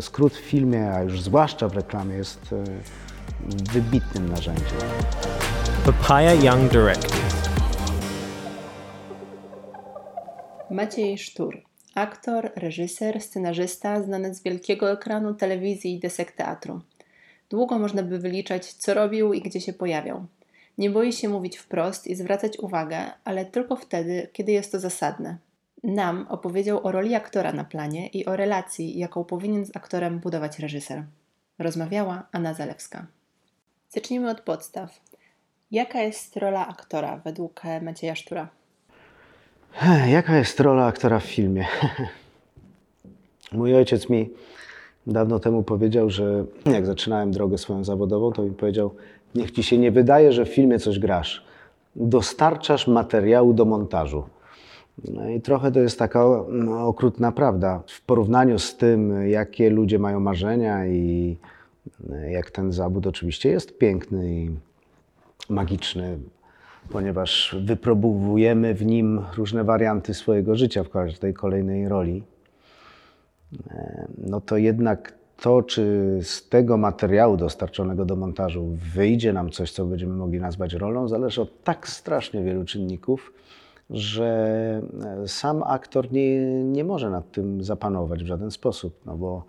Skrót w filmie, a już zwłaszcza w reklamie, jest e, wybitnym narzędziem. Papaya Young Directors. Maciej Sztur. Aktor, reżyser, scenarzysta, znany z wielkiego ekranu, telewizji i desek teatru. Długo można by wyliczać, co robił i gdzie się pojawiał. Nie boi się mówić wprost i zwracać uwagę, ale tylko wtedy, kiedy jest to zasadne. Nam opowiedział o roli aktora na planie i o relacji, jaką powinien z aktorem budować reżyser. Rozmawiała Anna Zalewska. Zacznijmy od podstaw. Jaka jest rola aktora według Macieja Sztura? Jaka jest rola aktora w filmie? Mój ojciec mi dawno temu powiedział, że jak zaczynałem drogę swoją zawodową, to mi powiedział: Niech ci się nie wydaje, że w filmie coś grasz. Dostarczasz materiału do montażu. No i trochę to jest taka okrutna prawda. W porównaniu z tym, jakie ludzie mają marzenia i jak ten zawód oczywiście jest piękny i magiczny, ponieważ wypróbujemy w nim różne warianty swojego życia w każdej kolejnej roli, no to jednak to, czy z tego materiału dostarczonego do montażu wyjdzie nam coś, co będziemy mogli nazwać rolą, zależy od tak strasznie wielu czynników, że sam aktor nie, nie może nad tym zapanować w żaden sposób, no bo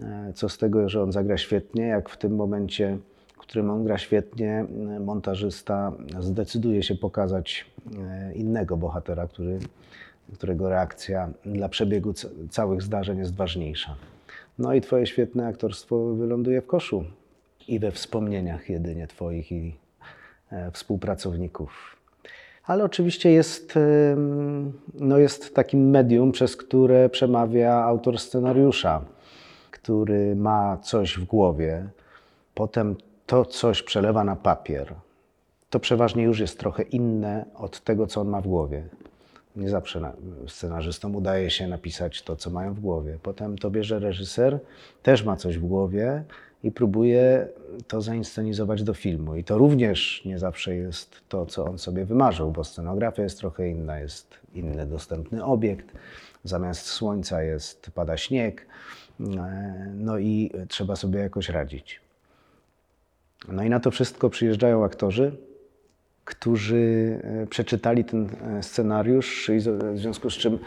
e, co z tego, że on zagra świetnie, jak w tym momencie, w którym on gra świetnie, montażysta zdecyduje się pokazać e, innego bohatera, który, którego reakcja dla przebiegu całych zdarzeń jest ważniejsza. No i twoje świetne aktorstwo wyląduje w koszu i we wspomnieniach jedynie twoich i e, współpracowników ale oczywiście jest, no jest takim medium, przez które przemawia autor scenariusza, który ma coś w głowie, potem to coś przelewa na papier. To przeważnie już jest trochę inne od tego, co on ma w głowie. Nie zawsze scenarzystom udaje się napisać to, co mają w głowie. Potem to bierze reżyser, też ma coś w głowie i próbuje to zainscenizować do filmu. I to również nie zawsze jest to, co on sobie wymarzył, bo scenografia jest trochę inna, jest inny dostępny obiekt. Zamiast słońca jest, pada śnieg, no i trzeba sobie jakoś radzić. No i na to wszystko przyjeżdżają aktorzy, którzy e, przeczytali ten e, scenariusz i w związku z czym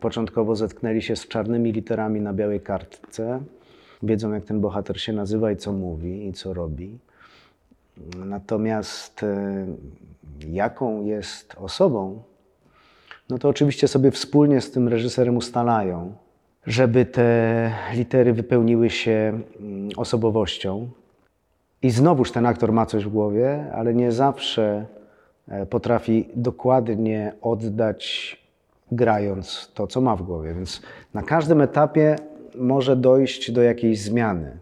początkowo zetknęli się z czarnymi literami na białej kartce, wiedzą jak ten bohater się nazywa i co mówi i co robi. Natomiast e, jaką jest osobą, no to oczywiście sobie wspólnie z tym reżyserem ustalają, żeby te litery wypełniły się mm, osobowością. I znowuż ten aktor ma coś w głowie, ale nie zawsze e, potrafi dokładnie oddać, grając to, co ma w głowie. Więc na każdym etapie może dojść do jakiejś zmiany.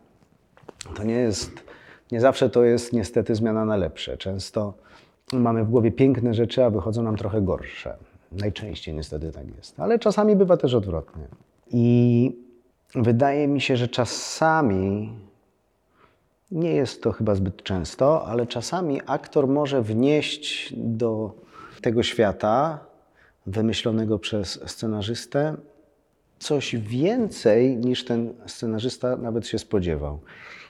To nie jest, nie zawsze to jest niestety zmiana na lepsze. Często mamy w głowie piękne rzeczy, a wychodzą nam trochę gorsze. Najczęściej niestety tak jest, ale czasami bywa też odwrotnie. I wydaje mi się, że czasami, nie jest to chyba zbyt często, ale czasami aktor może wnieść do tego świata wymyślonego przez scenarzystę coś więcej niż ten scenarzysta nawet się spodziewał.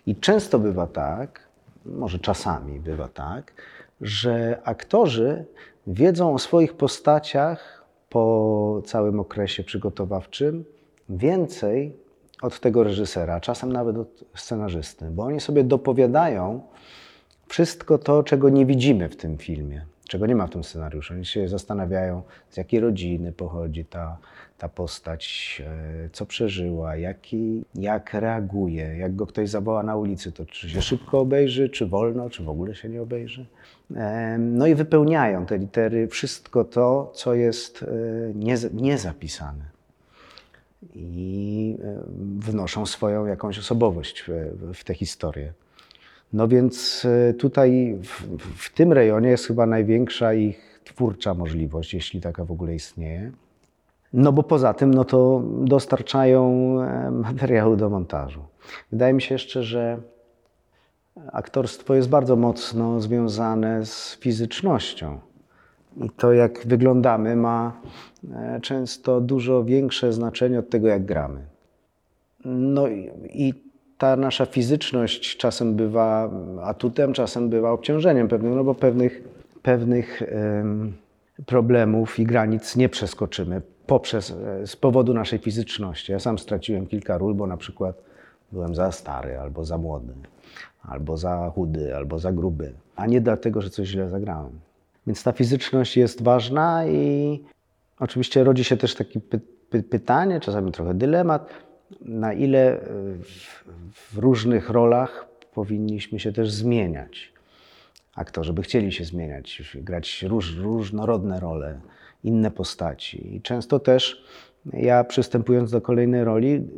I często bywa tak, może czasami bywa tak, że aktorzy wiedzą o swoich postaciach po całym okresie przygotowawczym więcej od tego reżysera, czasem nawet od scenarzysty, bo oni sobie dopowiadają wszystko to, czego nie widzimy w tym filmie, czego nie ma w tym scenariuszu. Oni się zastanawiają, z jakiej rodziny pochodzi ta, ta postać, e, co przeżyła, jaki, jak reaguje, jak go ktoś zawoła na ulicy, to czy się szybko obejrzy, czy wolno, czy w ogóle się nie obejrzy. E, no i wypełniają te litery wszystko to, co jest e, niezapisane. I wnoszą swoją jakąś osobowość w, w tę historię. No więc tutaj w, w tym rejonie jest chyba największa ich twórcza możliwość, jeśli taka w ogóle istnieje. No bo poza tym, no to dostarczają e, materiału do montażu. Wydaje mi się jeszcze, że aktorstwo jest bardzo mocno związane z fizycznością. I to, jak wyglądamy, ma e, często dużo większe znaczenie od tego, jak gramy. No i, i ta nasza fizyczność czasem bywa atutem, czasem bywa obciążeniem pewnym, no bo pewnych, pewnych em, problemów i granic nie przeskoczymy poprzez, e, z powodu naszej fizyczności. Ja sam straciłem kilka ról, bo na przykład byłem za stary, albo za młody, albo za chudy, albo za gruby, a nie dlatego, że coś źle zagrałem. Więc ta fizyczność jest ważna i oczywiście rodzi się też takie py py pytanie, czasami trochę dylemat, na ile w, w różnych rolach powinniśmy się też zmieniać. Aktorzy by chcieli się zmieniać, grać róż, różnorodne role, inne postaci. I często też ja przystępując do kolejnej roli,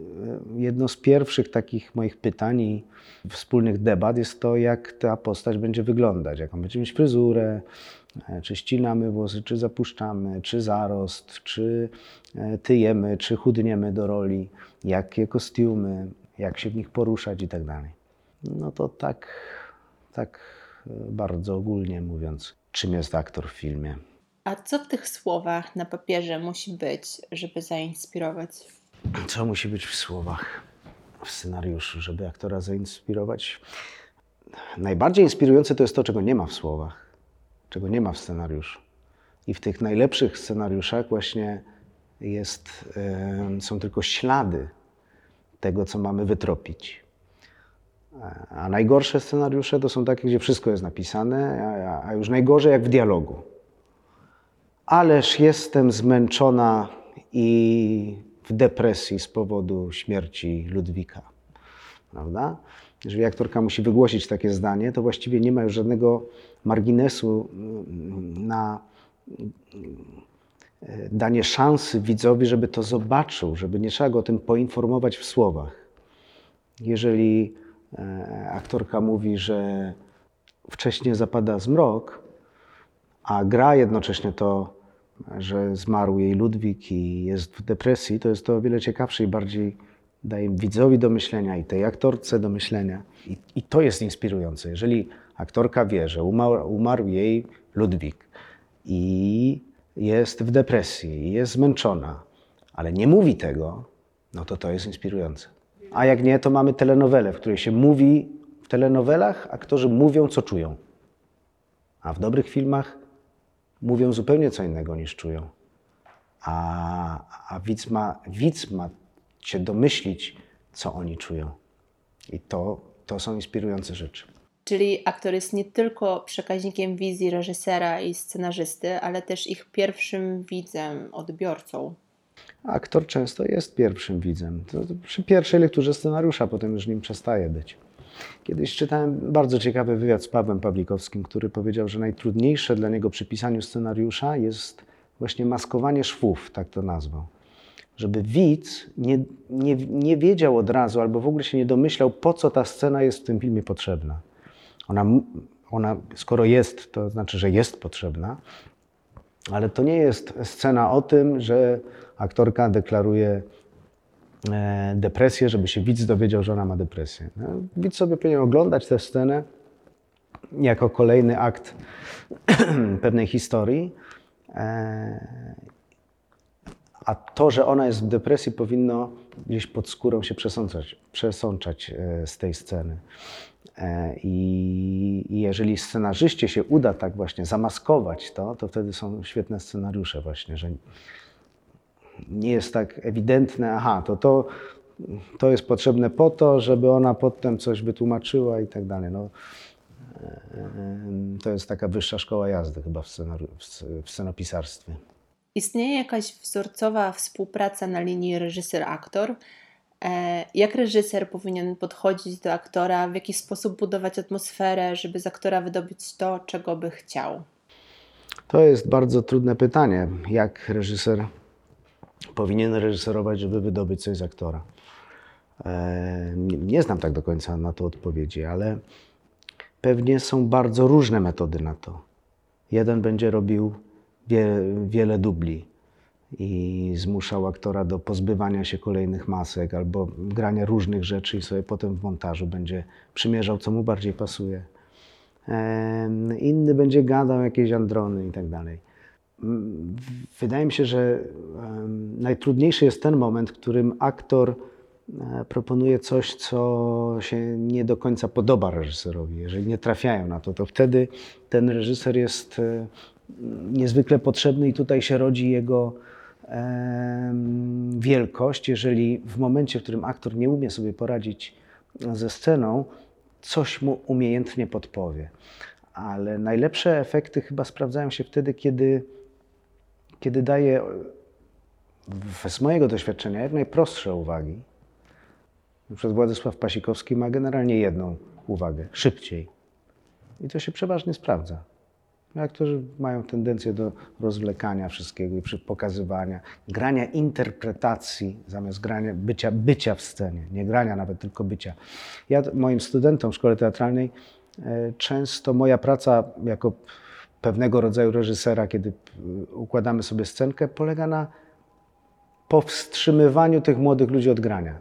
jedno z pierwszych takich moich pytań i wspólnych debat jest to, jak ta postać będzie wyglądać, jaką będzie mieć fryzurę, czy ścinamy włosy, czy zapuszczamy, czy zarost, czy e, tyjemy, czy chudniemy do roli, jakie kostiumy, jak się w nich poruszać i tak dalej. No to tak, tak e, bardzo ogólnie mówiąc, czym jest aktor w filmie. A co w tych słowach na papierze musi być, żeby zainspirować? Co musi być w słowach, w scenariuszu, żeby aktora zainspirować? Najbardziej inspirujące to jest to, czego nie ma w słowach, czego nie ma w scenariuszu. I w tych najlepszych scenariuszach właśnie jest, są tylko ślady tego, co mamy wytropić. A najgorsze scenariusze to są takie, gdzie wszystko jest napisane, a już najgorzej jak w dialogu ależ jestem zmęczona i w depresji z powodu śmierci Ludwika. Prawda? Jeżeli aktorka musi wygłosić takie zdanie, to właściwie nie ma już żadnego marginesu mm, na danie szansy widzowi, żeby to zobaczył, żeby nie trzeba go o tym poinformować w słowach. Jeżeli e, aktorka mówi, że wcześniej zapada zmrok, a gra jednocześnie to że zmarł jej Ludwik i jest w depresji, to jest to o wiele ciekawsze i bardziej daje widzowi do myślenia i tej aktorce do myślenia. I, i to jest inspirujące. Jeżeli aktorka wie, że umarł, umarł jej Ludwik i jest w depresji, jest zmęczona, ale nie mówi tego, no to to jest inspirujące. A jak nie, to mamy telenowelę, w której się mówi, w telenowelach aktorzy mówią, co czują. A w dobrych filmach mówią zupełnie co innego niż czują. A, a widz, ma, widz ma się domyślić, co oni czują. I to, to są inspirujące rzeczy. Czyli aktor jest nie tylko przekaźnikiem wizji reżysera i scenarzysty, ale też ich pierwszym widzem, odbiorcą. Aktor często jest pierwszym widzem. To, przy pierwszej lekturze scenariusza, potem już nim przestaje być. Kiedyś czytałem bardzo ciekawy wywiad z Pawłem Pawlikowskim, który powiedział, że najtrudniejsze dla niego przy pisaniu scenariusza jest właśnie maskowanie szwów, tak to nazwał. Żeby widz nie, nie, nie wiedział od razu albo w ogóle się nie domyślał, po co ta scena jest w tym filmie potrzebna. Ona, ona skoro jest, to znaczy, że jest potrzebna, ale to nie jest scena o tym, że aktorka deklaruje E, depresję, żeby się widz dowiedział, że ona ma depresję. No, widz sobie powinien oglądać tę scenę jako kolejny akt pewnej historii, e, a to, że ona jest w depresji, powinno gdzieś pod skórą się przesączać, przesączać e, z tej sceny. I jeżeli scenarzyście się uda tak właśnie zamaskować to, to wtedy są świetne scenariusze właśnie, że nie jest tak ewidentne, aha, to, to, to jest potrzebne po to, żeby ona potem coś wytłumaczyła i tak dalej. No, to jest taka wyższa szkoła jazdy chyba w, w scenopisarstwie. Istnieje jakaś wzorcowa współpraca na linii reżyser-aktor? E, jak reżyser powinien podchodzić do aktora, w jaki sposób budować atmosferę, żeby z aktora wydobyć to, czego by chciał? To jest bardzo trudne pytanie. Jak reżyser powinien reżyserować, żeby wydobyć coś z aktora? E, nie znam tak do końca na to odpowiedzi, ale pewnie są bardzo różne metody na to. Jeden będzie robił wie, wiele dubli i zmuszał aktora do pozbywania się kolejnych masek albo grania różnych rzeczy i sobie potem w montażu będzie przymierzał, co mu bardziej pasuje. Inny będzie gadał jakieś androny i tak dalej. Wydaje mi się, że najtrudniejszy jest ten moment, w którym aktor e, proponuje coś, co się nie do końca podoba reżyserowi. Jeżeli nie trafiają na to, to wtedy ten reżyser jest e, niezwykle potrzebny i tutaj się rodzi jego wielkość, jeżeli w momencie, w którym aktor nie umie sobie poradzić ze sceną, coś mu umiejętnie podpowie. Ale najlepsze efekty chyba sprawdzają się wtedy, kiedy, kiedy daje z mojego doświadczenia jak najprostsze uwagi. Przez Władysław Pasikowski ma generalnie jedną uwagę szybciej. I to się przeważnie sprawdza. Aktorzy mają tendencję do rozwlekania wszystkiego i pokazywania, grania interpretacji zamiast grania, bycia, bycia w scenie. Nie grania nawet, tylko bycia. Ja moim studentom w szkole teatralnej e, często moja praca jako pewnego rodzaju reżysera, kiedy układamy sobie scenkę, polega na powstrzymywaniu tych młodych ludzi od grania.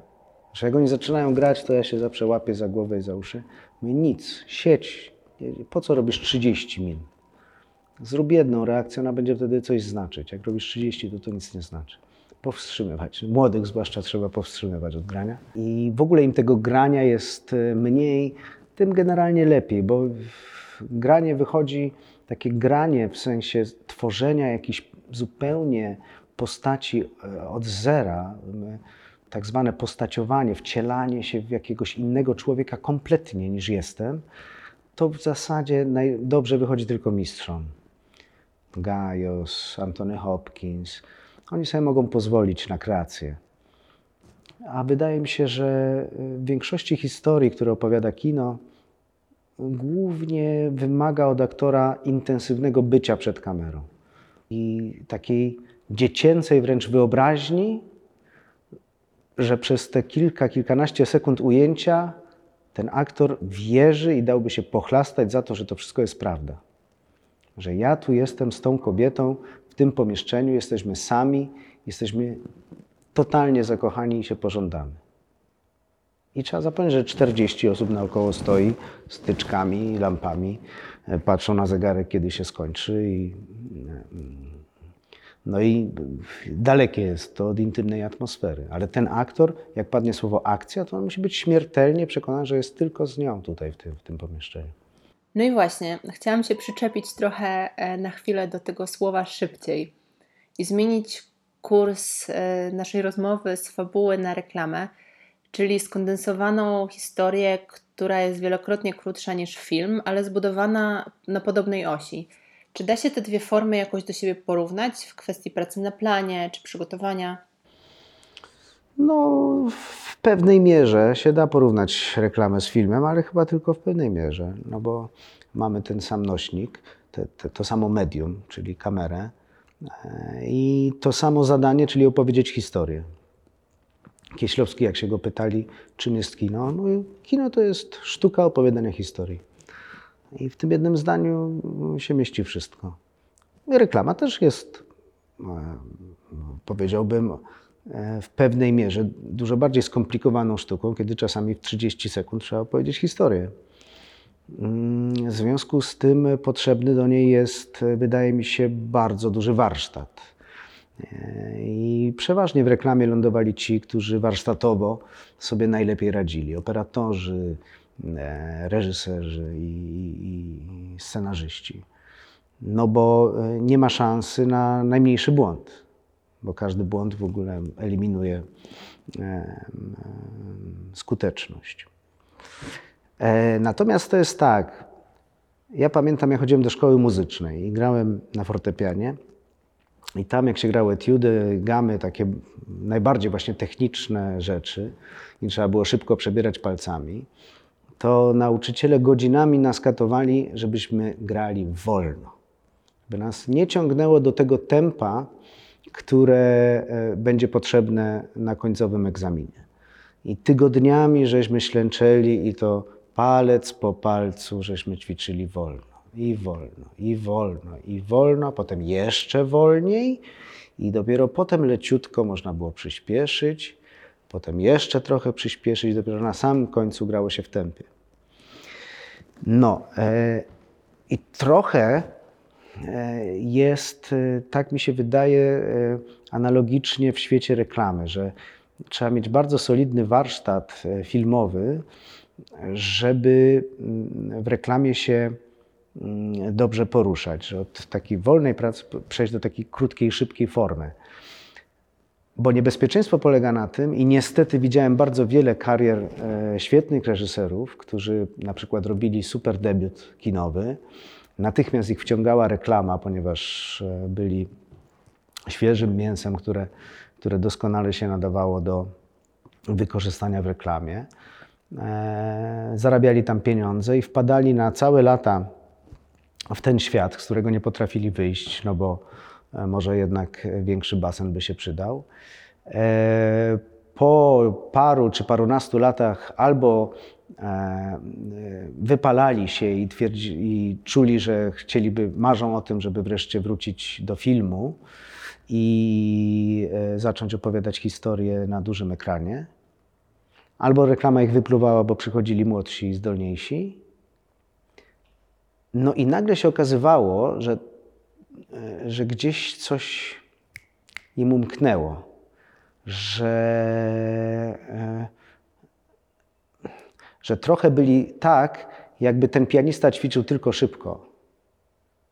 Że jak oni zaczynają grać, to ja się zawsze łapię za głowę i za uszy. Mówię, nic, sieć. Po co robisz 30 min? Zrób jedną reakcję, ona będzie wtedy coś znaczyć. Jak robisz 30, to to nic nie znaczy. Powstrzymywać. Młodych zwłaszcza trzeba powstrzymywać od grania. I w ogóle im tego grania jest e, mniej, tym generalnie lepiej, bo granie wychodzi, takie granie w sensie tworzenia jakichś zupełnie postaci e, od zera, tak zwane postaciowanie, wcielanie się w jakiegoś innego człowieka kompletnie niż jestem, to w zasadzie dobrze wychodzi tylko mistrzom. Gajos, Antony Hopkins. Oni sobie mogą pozwolić na kreację. A wydaje mi się, że w większości historii, które opowiada kino, głównie wymaga od aktora intensywnego bycia przed kamerą i takiej dziecięcej wręcz wyobraźni, że przez te kilka, kilkanaście sekund ujęcia ten aktor wierzy i dałby się pochlastać za to, że to wszystko jest prawda że ja tu jestem z tą kobietą w tym pomieszczeniu, jesteśmy sami, jesteśmy totalnie zakochani i się pożądamy. I trzeba zapomnieć, że 40 osób naokoło stoi z tyczkami, lampami, e, patrzą na zegarek, kiedy się skończy. I, mm, no i dalekie jest to od intymnej atmosfery. Ale ten aktor, jak padnie słowo akcja, to on musi być śmiertelnie przekonany, że jest tylko z nią tutaj w tym, w tym pomieszczeniu. No i właśnie, chciałam się przyczepić trochę e, na chwilę do tego słowa szybciej i zmienić kurs e, naszej rozmowy z fabuły na reklamę, czyli skondensowaną historię, która jest wielokrotnie krótsza niż film, ale zbudowana na podobnej osi. Czy da się te dwie formy jakoś do siebie porównać w kwestii pracy na planie czy przygotowania? No, w pewnej mierze się da porównać reklamę z filmem, ale chyba tylko w pewnej mierze, no bo mamy ten sam nośnik, te, te, to samo medium, czyli kamerę e, i to samo zadanie, czyli opowiedzieć historię. Kieślowski, jak się go pytali, czym jest kino, mówił, kino to jest sztuka opowiadania historii. I w tym jednym zdaniu się mieści wszystko. I reklama też jest, e, powiedziałbym, w pewnej mierze dużo bardziej skomplikowaną sztuką, kiedy czasami w 30 sekund trzeba opowiedzieć historię. Mm, w związku z tym potrzebny do niej jest, wydaje mi się, bardzo duży warsztat. E, I przeważnie w reklamie lądowali ci, którzy warsztatowo sobie najlepiej radzili: operatorzy, e, reżyserzy i scenarzyści. No bo nie ma szansy na najmniejszy błąd bo każdy błąd w ogóle eliminuje skuteczność. E, natomiast to jest tak. Ja pamiętam, jak chodziłem do szkoły muzycznej i grałem na fortepianie. I tam, jak się grały etiudy, gamy, takie najbardziej właśnie techniczne rzeczy, i trzeba było szybko przebierać palcami, to nauczyciele godzinami nas katowali, żebyśmy grali wolno. By nas nie ciągnęło do tego tempa, które e, będzie potrzebne na końcowym egzaminie. I tygodniami żeśmy ślęczeli i to palec po palcu żeśmy ćwiczyli wolno. I wolno, i wolno, i wolno, potem jeszcze wolniej i dopiero potem leciutko można było przyspieszyć, potem jeszcze trochę przyspieszyć, dopiero na samym końcu grało się w tempie. No e, i trochę jest, e, tak mi się wydaje, e, analogicznie w świecie reklamy, że trzeba mieć bardzo solidny warsztat e, filmowy, żeby mm, w reklamie się mm, dobrze poruszać, że od takiej wolnej pracy przejść do takiej krótkiej, szybkiej formy. Bo niebezpieczeństwo polega na tym, i niestety widziałem bardzo wiele karier e, świetnych reżyserów, którzy na przykład robili super debiut kinowy. Natychmiast ich wciągała reklama, ponieważ e, byli świeżym mięsem, które, które doskonale się nadawało do wykorzystania w reklamie. E, zarabiali tam pieniądze i wpadali na całe lata w ten świat, z którego nie potrafili wyjść, no bo e, może jednak większy basen by się przydał. Po paru czy parunastu latach albo wypalali się i, twierdzi, i czuli, że chcieliby, marzą o tym, żeby wreszcie wrócić do filmu i zacząć opowiadać historię na dużym ekranie Albo reklama ich wypluwała, bo przychodzili młodsi i zdolniejsi. No i nagle się okazywało, że, e, że gdzieś coś im umknęło, że, e, że trochę byli tak, jakby ten pianista ćwiczył tylko szybko.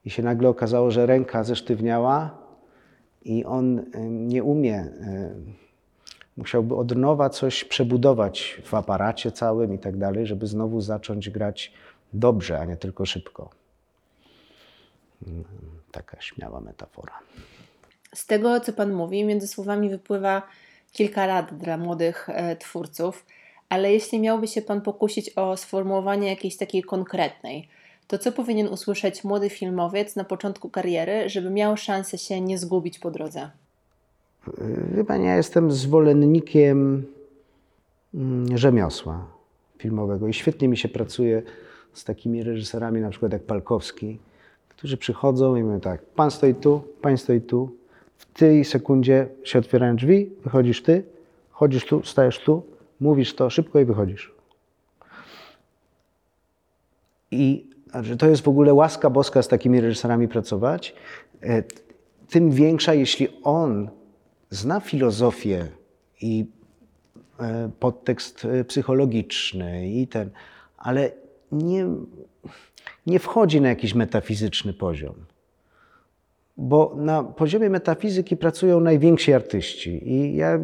I się nagle okazało, że ręka zesztywniała i on e, nie umie musiałby od nowa coś przebudować w aparacie całym i tak dalej, żeby znowu zacząć grać dobrze, a nie tylko szybko. Taka śmiała metafora. Z tego, co Pan mówi, między słowami wypływa kilka rad dla młodych e, twórców, ale jeśli miałby się Pan pokusić o sformułowanie jakiejś takiej konkretnej, to co powinien usłyszeć młody filmowiec na początku kariery, żeby miał szansę się nie zgubić po drodze? Pani, ja jestem zwolennikiem mm, rzemiosła filmowego i świetnie mi się pracuje z takimi reżyserami, na przykład jak Palkowski, którzy przychodzą i mówią tak, pan stoi tu, pan stoi tu, w tej sekundzie się otwierają drzwi, wychodzisz ty, chodzisz tu, stajesz tu, mówisz to szybko i wychodzisz. I że to jest w ogóle łaska boska z takimi reżyserami pracować, e, tym większa, jeśli on zna filozofię i e, podtekst e, psychologiczny i ten, ale nie, nie wchodzi na jakiś metafizyczny poziom. Bo na poziomie metafizyki pracują najwięksi artyści. I ja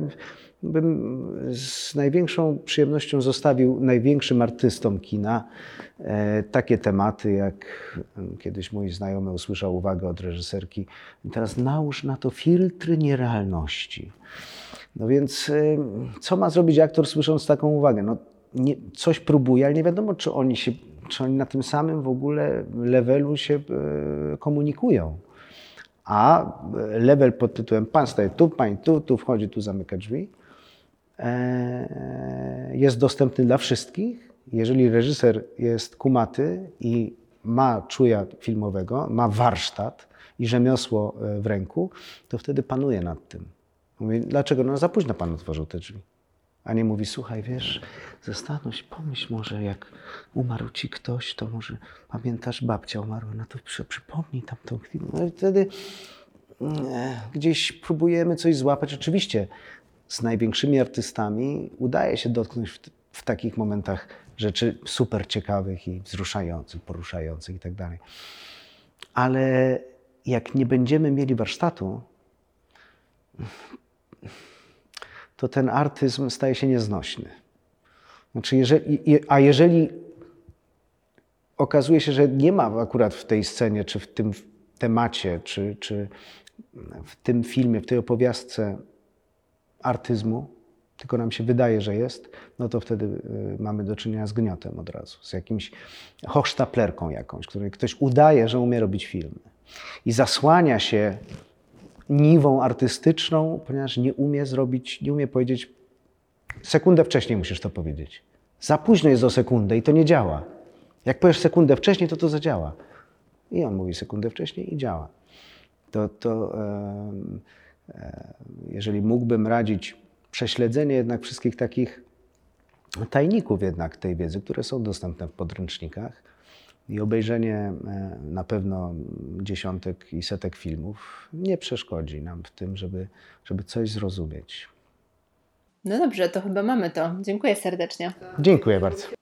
bym z największą przyjemnością zostawił największym artystom kina e, takie tematy, jak kiedyś mój znajomy usłyszał uwagę od reżyserki. Teraz nałóż na to filtry nierealności. No więc e, co ma zrobić aktor słysząc taką uwagę? No, nie, coś próbuje, ale nie wiadomo, czy oni, się, czy oni na tym samym w ogóle levelu się e, komunikują. A level pod tytułem pan staje tu, pan tu, tu wchodzi, tu zamyka drzwi E, jest dostępny dla wszystkich. Jeżeli reżyser jest kumaty i ma czuja filmowego, ma warsztat i rzemiosło e, w ręku, to wtedy panuje nad tym. Mówi, dlaczego? No za późno pan otworzył te drzwi. A nie mówi, słuchaj, wiesz, zastanów się, pomyśl może, jak umarł ci ktoś, to może pamiętasz, babcia umarła, no to przy, przypomnij tamtą chwilę. No i wtedy mm, e, gdzieś próbujemy coś złapać. Oczywiście z największymi artystami udaje się dotknąć w, w takich momentach rzeczy super ciekawych i wzruszających, poruszających itd. Tak Ale jak nie będziemy mieli warsztatu, to ten artyzm staje się nieznośny. Znaczy, jeżeli, a jeżeli okazuje się, że nie ma akurat w tej scenie, czy w tym temacie, czy, czy w tym filmie, w tej opowiastce artyzmu, tylko nam się wydaje, że jest, no to wtedy y, mamy do czynienia z gniotem od razu, z jakimś hochsztaplerką jakąś, której ktoś udaje, że umie robić filmy. I zasłania się niwą artystyczną, ponieważ nie umie zrobić, nie umie powiedzieć, sekundę wcześniej musisz to powiedzieć. Za późno jest o sekundę i to nie działa. Jak powiesz sekundę wcześniej, to to zadziała. I on mówi sekundę wcześniej i działa. To, to E, jeżeli mógłbym radzić prześledzenie jednak wszystkich takich tajników jednak tej wiedzy, które są dostępne w podręcznikach i obejrzenie e, na pewno dziesiątek i setek filmów nie przeszkodzi nam w tym, żeby, żeby coś zrozumieć. No dobrze, to chyba mamy to. Dziękuję serdecznie. Dziękuję bardzo.